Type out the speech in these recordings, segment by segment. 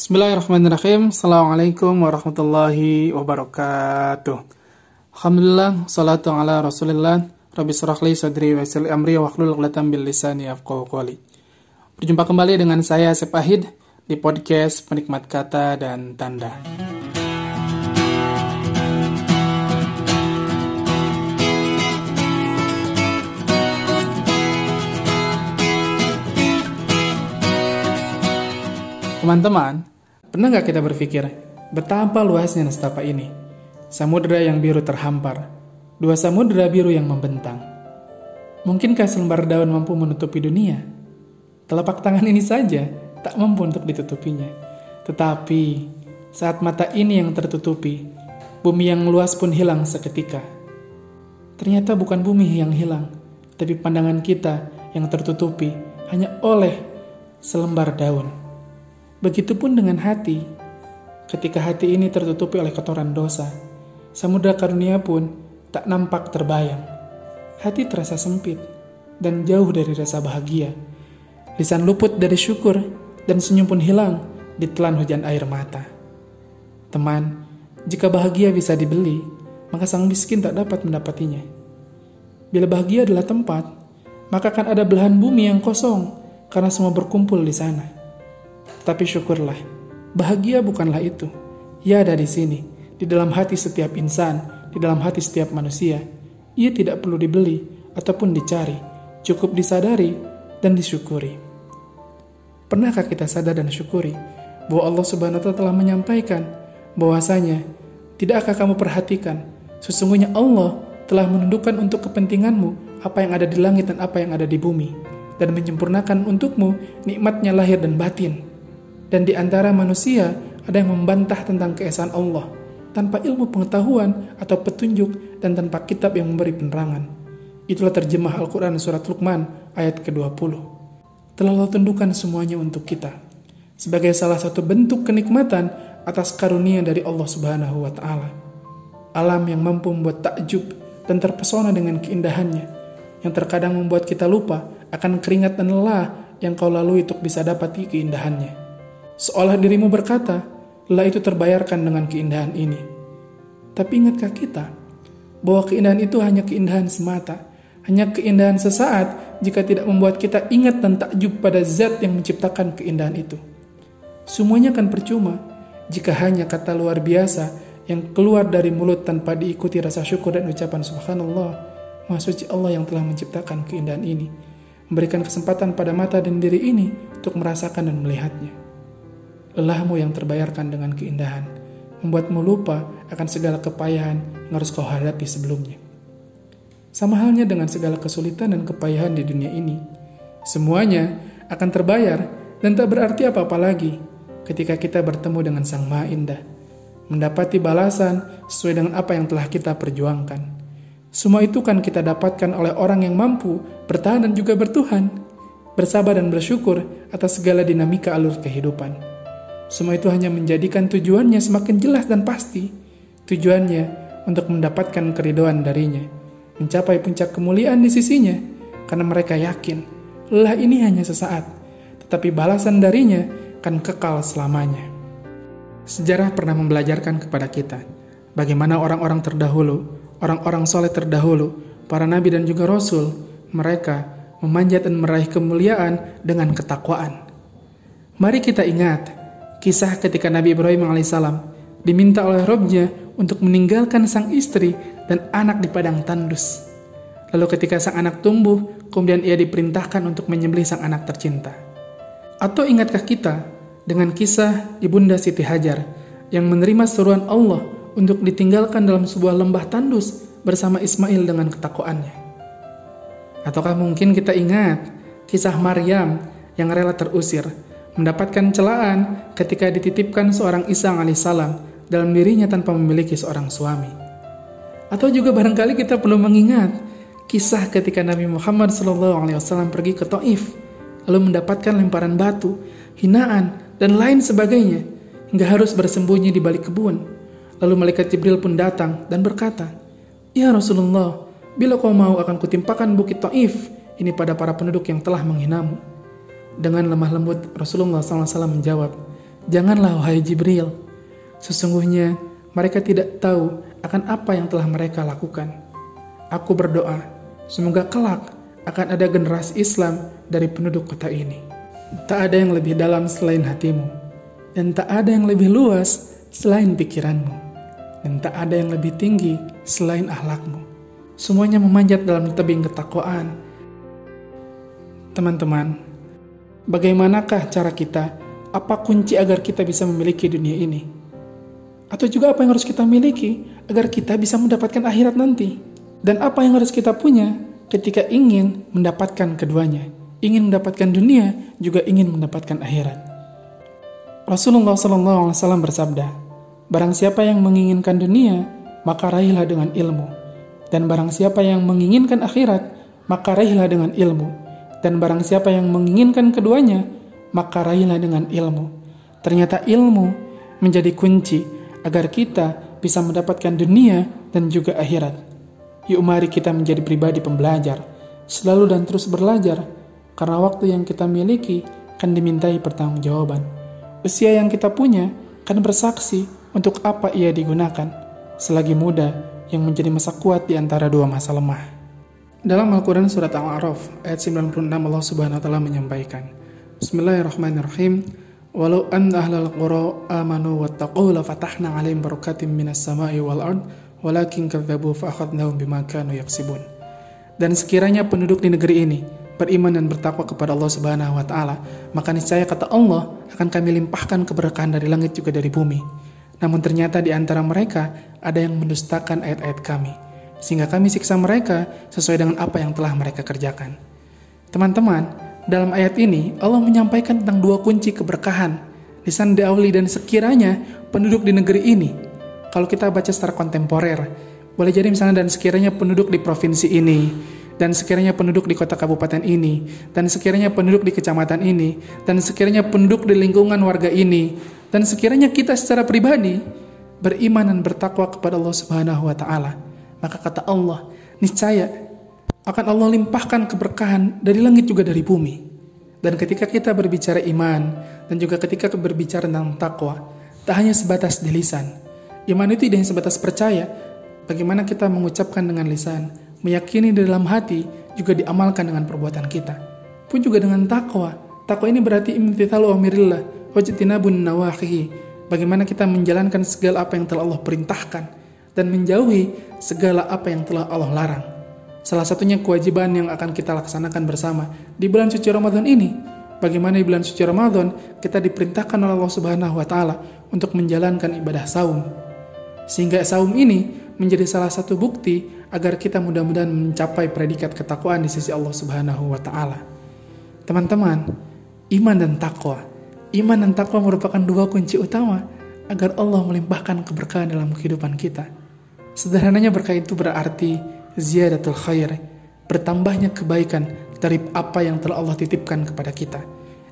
Bismillahirrahmanirrahim. Assalamualaikum warahmatullahi wabarakatuh. Alhamdulillah, salatu ala rasulillah. Rabbi surahli sadri wa yassir amri wa hlul 'uqdatam bil lisani qawli. Berjumpa kembali dengan saya Sepahid di podcast Penikmat Kata dan Tanda. Teman-teman, pernah nggak kita berpikir betapa luasnya nestapa ini? Samudera yang biru terhampar, dua samudera biru yang membentang. Mungkinkah selembar daun mampu menutupi dunia? Telapak tangan ini saja tak mampu untuk ditutupinya. Tetapi saat mata ini yang tertutupi, bumi yang luas pun hilang seketika. Ternyata bukan bumi yang hilang, tapi pandangan kita yang tertutupi hanya oleh selembar daun. Begitupun dengan hati. Ketika hati ini tertutupi oleh kotoran dosa, samudra karunia pun tak nampak terbayang. Hati terasa sempit dan jauh dari rasa bahagia. Lisan luput dari syukur dan senyum pun hilang ditelan hujan air mata. Teman, jika bahagia bisa dibeli, maka sang miskin tak dapat mendapatinya. Bila bahagia adalah tempat, maka akan ada belahan bumi yang kosong karena semua berkumpul di sana. Tapi syukurlah, bahagia bukanlah itu. Ia ada di sini, di dalam hati setiap insan, di dalam hati setiap manusia. Ia tidak perlu dibeli ataupun dicari, cukup disadari dan disyukuri. Pernahkah kita sadar dan syukuri bahwa Allah Subhanahu wa taala telah menyampaikan bahwasanya tidakkah kamu perhatikan sesungguhnya Allah telah menundukkan untuk kepentinganmu apa yang ada di langit dan apa yang ada di bumi dan menyempurnakan untukmu nikmatnya lahir dan batin dan di antara manusia ada yang membantah tentang keesaan Allah tanpa ilmu pengetahuan atau petunjuk dan tanpa kitab yang memberi penerangan. Itulah terjemah Al-Quran Surat Luqman ayat ke-20. Telah Allah tundukkan semuanya untuk kita sebagai salah satu bentuk kenikmatan atas karunia dari Allah Subhanahu wa taala. Alam yang mampu membuat takjub dan terpesona dengan keindahannya yang terkadang membuat kita lupa akan keringat dan lelah yang kau lalui untuk bisa dapati keindahannya. Seolah dirimu berkata, lah itu terbayarkan dengan keindahan ini. Tapi ingatkah kita bahwa keindahan itu hanya keindahan semata, hanya keindahan sesaat jika tidak membuat kita ingat dan takjub pada zat yang menciptakan keindahan itu. Semuanya akan percuma jika hanya kata luar biasa yang keluar dari mulut tanpa diikuti rasa syukur dan ucapan subhanallah, maha suci Allah yang telah menciptakan keindahan ini, memberikan kesempatan pada mata dan diri ini untuk merasakan dan melihatnya. Lelahmu yang terbayarkan dengan keindahan, membuatmu lupa akan segala kepayahan yang harus kau hadapi sebelumnya. Sama halnya dengan segala kesulitan dan kepayahan di dunia ini, semuanya akan terbayar dan tak berarti apa-apa lagi ketika kita bertemu dengan Sang Maha Indah, mendapati balasan sesuai dengan apa yang telah kita perjuangkan. Semua itu kan kita dapatkan oleh orang yang mampu bertahan dan juga bertuhan, bersabar dan bersyukur atas segala dinamika alur kehidupan. Semua itu hanya menjadikan tujuannya semakin jelas dan pasti. Tujuannya untuk mendapatkan keridoan darinya, mencapai puncak kemuliaan di sisinya, karena mereka yakin lelah ini hanya sesaat, tetapi balasan darinya akan kekal selamanya. Sejarah pernah membelajarkan kepada kita bagaimana orang-orang terdahulu, orang-orang soleh terdahulu, para nabi dan juga rasul, mereka memanjat dan meraih kemuliaan dengan ketakwaan. Mari kita ingat Kisah ketika Nabi Ibrahim alaihissalam diminta oleh Robnya untuk meninggalkan sang istri dan anak di padang tandus. Lalu ketika sang anak tumbuh, kemudian ia diperintahkan untuk menyembelih sang anak tercinta. Atau ingatkah kita dengan kisah Ibunda Siti Hajar yang menerima seruan Allah untuk ditinggalkan dalam sebuah lembah tandus bersama Ismail dengan ketakwaannya? Ataukah mungkin kita ingat kisah Maryam yang rela terusir mendapatkan celaan ketika dititipkan seorang Isa alaihissalam dalam dirinya tanpa memiliki seorang suami. Atau juga barangkali kita perlu mengingat kisah ketika Nabi Muhammad SAW pergi ke Taif, lalu mendapatkan lemparan batu, hinaan, dan lain sebagainya, hingga harus bersembunyi di balik kebun. Lalu malaikat Jibril pun datang dan berkata, Ya Rasulullah, bila kau mau akan kutimpakan bukit Taif ini pada para penduduk yang telah menghinamu. Dengan lemah lembut Rasulullah SAW menjawab, Janganlah wahai Jibril. Sesungguhnya mereka tidak tahu akan apa yang telah mereka lakukan. Aku berdoa, semoga kelak akan ada generasi Islam dari penduduk kota ini. Tak ada yang lebih dalam selain hatimu, dan tak ada yang lebih luas selain pikiranmu, dan tak ada yang lebih tinggi selain ahlakmu. Semuanya memanjat dalam tebing ketakwaan. Teman-teman, bagaimanakah cara kita? Apa kunci agar kita bisa memiliki dunia ini? Atau juga apa yang harus kita miliki agar kita bisa mendapatkan akhirat nanti? Dan apa yang harus kita punya ketika ingin mendapatkan keduanya? Ingin mendapatkan dunia, juga ingin mendapatkan akhirat. Rasulullah SAW bersabda, Barang siapa yang menginginkan dunia, maka raihlah dengan ilmu. Dan barang siapa yang menginginkan akhirat, maka raihlah dengan ilmu. Dan barang siapa yang menginginkan keduanya, maka raihlah dengan ilmu. Ternyata ilmu menjadi kunci agar kita bisa mendapatkan dunia dan juga akhirat. Yuk mari kita menjadi pribadi pembelajar, selalu dan terus belajar, karena waktu yang kita miliki akan dimintai pertanggungjawaban. Usia yang kita punya akan bersaksi untuk apa ia digunakan selagi muda yang menjadi masa kuat di antara dua masa lemah. Dalam Al-Quran Surat Al-A'raf ayat 96 Allah Subhanahu Wa Taala menyampaikan Bismillahirrahmanirrahim Walau an ahlal qura amanu wattaqu la fatahna alaihim barakatim minas sama'i wal ard walakin kadzabu fa akhadnahum bima kanu yaksibun. Dan sekiranya penduduk di negeri ini beriman dan bertakwa kepada Allah Subhanahu wa taala, maka niscaya kata Allah akan kami limpahkan keberkahan dari langit juga dari bumi. Namun ternyata di antara mereka ada yang mendustakan ayat-ayat kami, sehingga kami siksa mereka sesuai dengan apa yang telah mereka kerjakan. Teman-teman, dalam ayat ini Allah menyampaikan tentang dua kunci keberkahan, lisan dauli dan sekiranya penduduk di negeri ini. Kalau kita baca secara kontemporer, boleh jadi misalnya dan sekiranya penduduk di provinsi ini, dan sekiranya penduduk di kota kabupaten ini, dan sekiranya penduduk di kecamatan ini, dan sekiranya penduduk di lingkungan warga ini, dan sekiranya kita secara pribadi beriman dan bertakwa kepada Allah Subhanahu wa taala, maka kata Allah, niscaya akan Allah limpahkan keberkahan dari langit juga dari bumi. Dan ketika kita berbicara iman dan juga ketika berbicara tentang takwa, tak hanya sebatas di lisan. Iman itu tidak hanya sebatas percaya, bagaimana kita mengucapkan dengan lisan, meyakini di dalam hati, juga diamalkan dengan perbuatan kita. Pun juga dengan takwa. Takwa ini berarti imtithalu amirillah, wajtinabun nawahihi bagaimana kita menjalankan segala apa yang telah Allah perintahkan dan menjauhi segala apa yang telah Allah larang. Salah satunya kewajiban yang akan kita laksanakan bersama di bulan suci Ramadan ini. Bagaimana di bulan suci Ramadan kita diperintahkan oleh Allah Subhanahu wa taala untuk menjalankan ibadah saum. Sehingga saum ini menjadi salah satu bukti agar kita mudah-mudahan mencapai predikat ketakwaan di sisi Allah Subhanahu wa taala. Teman-teman, iman dan takwa Iman dan takwa merupakan dua kunci utama agar Allah melimpahkan keberkahan dalam kehidupan kita. Sederhananya berkah itu berarti ziyadatul khair, bertambahnya kebaikan dari apa yang telah Allah titipkan kepada kita.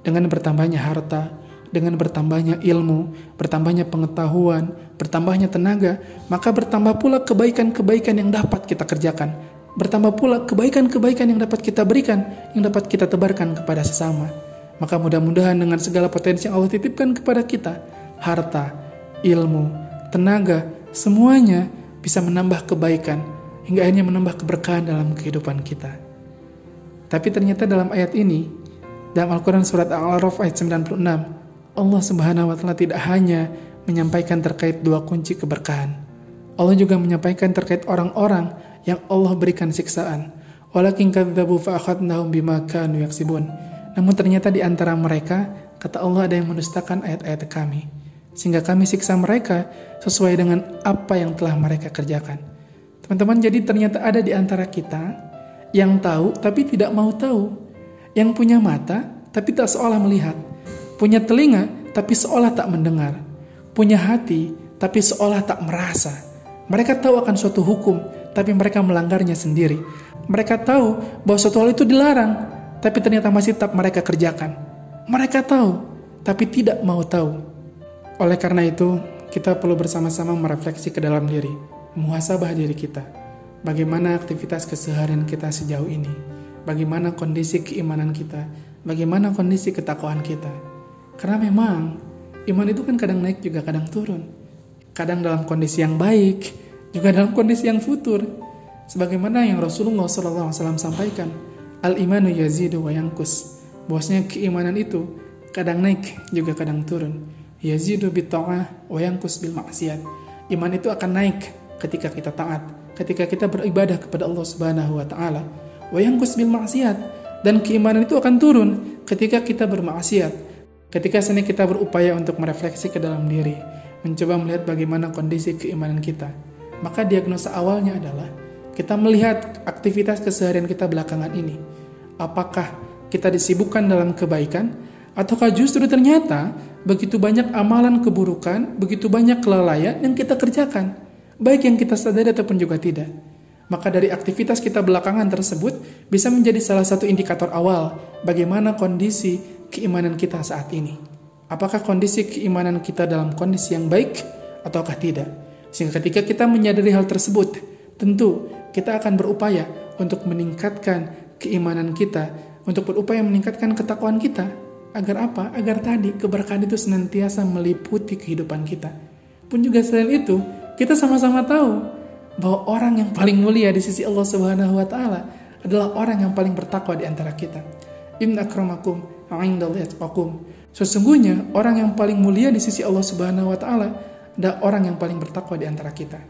Dengan bertambahnya harta, dengan bertambahnya ilmu, bertambahnya pengetahuan, bertambahnya tenaga, maka bertambah pula kebaikan-kebaikan yang dapat kita kerjakan. Bertambah pula kebaikan-kebaikan yang dapat kita berikan, yang dapat kita tebarkan kepada sesama. Maka mudah-mudahan dengan segala potensi yang Allah titipkan kepada kita, harta, ilmu, tenaga, semuanya bisa menambah kebaikan hingga akhirnya menambah keberkahan dalam kehidupan kita. Tapi ternyata dalam ayat ini, dalam Al-Quran Surat Al-Araf ayat 96, Allah Subhanahu wa Ta'ala tidak hanya menyampaikan terkait dua kunci keberkahan. Allah juga menyampaikan terkait orang-orang yang Allah berikan siksaan. Bima namun ternyata di antara mereka, kata Allah ada yang mendustakan ayat-ayat kami. Sehingga kami siksa mereka sesuai dengan apa yang telah mereka kerjakan. Teman-teman, jadi ternyata ada di antara kita yang tahu tapi tidak mau tahu. Yang punya mata tapi tak seolah melihat. Punya telinga tapi seolah tak mendengar. Punya hati tapi seolah tak merasa. Mereka tahu akan suatu hukum, tapi mereka melanggarnya sendiri. Mereka tahu bahwa suatu hal itu dilarang, tapi ternyata masih tetap mereka kerjakan. Mereka tahu, tapi tidak mau tahu. Oleh karena itu, kita perlu bersama-sama merefleksi ke dalam diri, muhasabah diri kita. Bagaimana aktivitas keseharian kita sejauh ini? Bagaimana kondisi keimanan kita? Bagaimana kondisi ketakwaan kita? Karena memang Iman itu kan kadang naik juga kadang turun. Kadang dalam kondisi yang baik, juga dalam kondisi yang futur. Sebagaimana yang Rasulullah SAW sampaikan, al-imanu yazidu wa yangkus. Bahwasanya keimanan itu kadang naik juga kadang turun. Yazidu bi ta'ah wa yangkus bil maksiat. Iman itu akan naik ketika kita taat, ketika kita beribadah kepada Allah Subhanahu wa taala. Wa yangkus bil maksiat dan keimanan itu akan turun ketika kita bermaksiat. Ketika sini kita berupaya untuk merefleksi ke dalam diri, mencoba melihat bagaimana kondisi keimanan kita. Maka diagnosa awalnya adalah kita melihat aktivitas keseharian kita belakangan ini. Apakah kita disibukkan dalam kebaikan ataukah justru ternyata begitu banyak amalan keburukan, begitu banyak kelalaian yang kita kerjakan, baik yang kita sadari ataupun juga tidak. Maka dari aktivitas kita belakangan tersebut bisa menjadi salah satu indikator awal bagaimana kondisi keimanan kita saat ini. Apakah kondisi keimanan kita dalam kondisi yang baik ataukah tidak? Sehingga ketika kita menyadari hal tersebut, tentu kita akan berupaya untuk meningkatkan keimanan kita, untuk berupaya meningkatkan ketakwaan kita, Agar apa? Agar tadi keberkahan itu senantiasa meliputi kehidupan kita. Pun juga selain itu, kita sama-sama tahu bahwa orang yang paling mulia di sisi Allah Subhanahu wa taala adalah orang yang paling bertakwa di antara kita. Inna akramakum indallahi atqakum. Sesungguhnya orang yang paling mulia di sisi Allah Subhanahu wa taala adalah orang yang paling bertakwa di antara kita.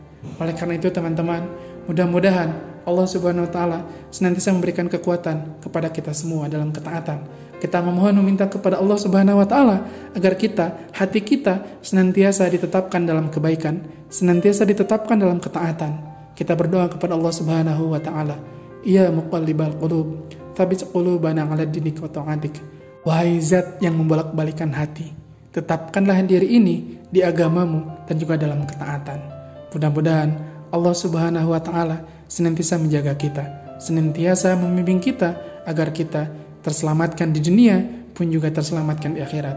Oleh karena itu teman-teman, mudah-mudahan Allah Subhanahu wa taala senantiasa memberikan kekuatan kepada kita semua dalam ketaatan kita memohon meminta kepada Allah Subhanahu wa taala agar kita, hati kita senantiasa ditetapkan dalam kebaikan, senantiasa ditetapkan dalam ketaatan. Kita berdoa kepada Allah Subhanahu wa taala, "Ya muqallibal qulub, tsabbit qulubana 'ala dinik wa ta'atik." Wahai zat yang membolak-balikan hati, tetapkanlah diri ini di agamamu dan juga dalam ketaatan. Mudah-mudahan Allah Subhanahu wa taala senantiasa menjaga kita, senantiasa membimbing kita agar kita terselamatkan di dunia pun juga terselamatkan di akhirat.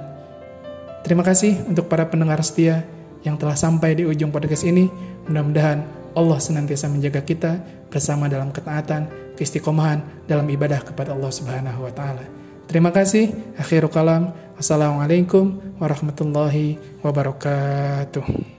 Terima kasih untuk para pendengar setia yang telah sampai di ujung podcast ini. Mudah-mudahan Allah senantiasa menjaga kita bersama dalam ketaatan, keistiqomahan dalam ibadah kepada Allah Subhanahu wa taala. Terima kasih. Akhirul kalam. Assalamualaikum warahmatullahi wabarakatuh.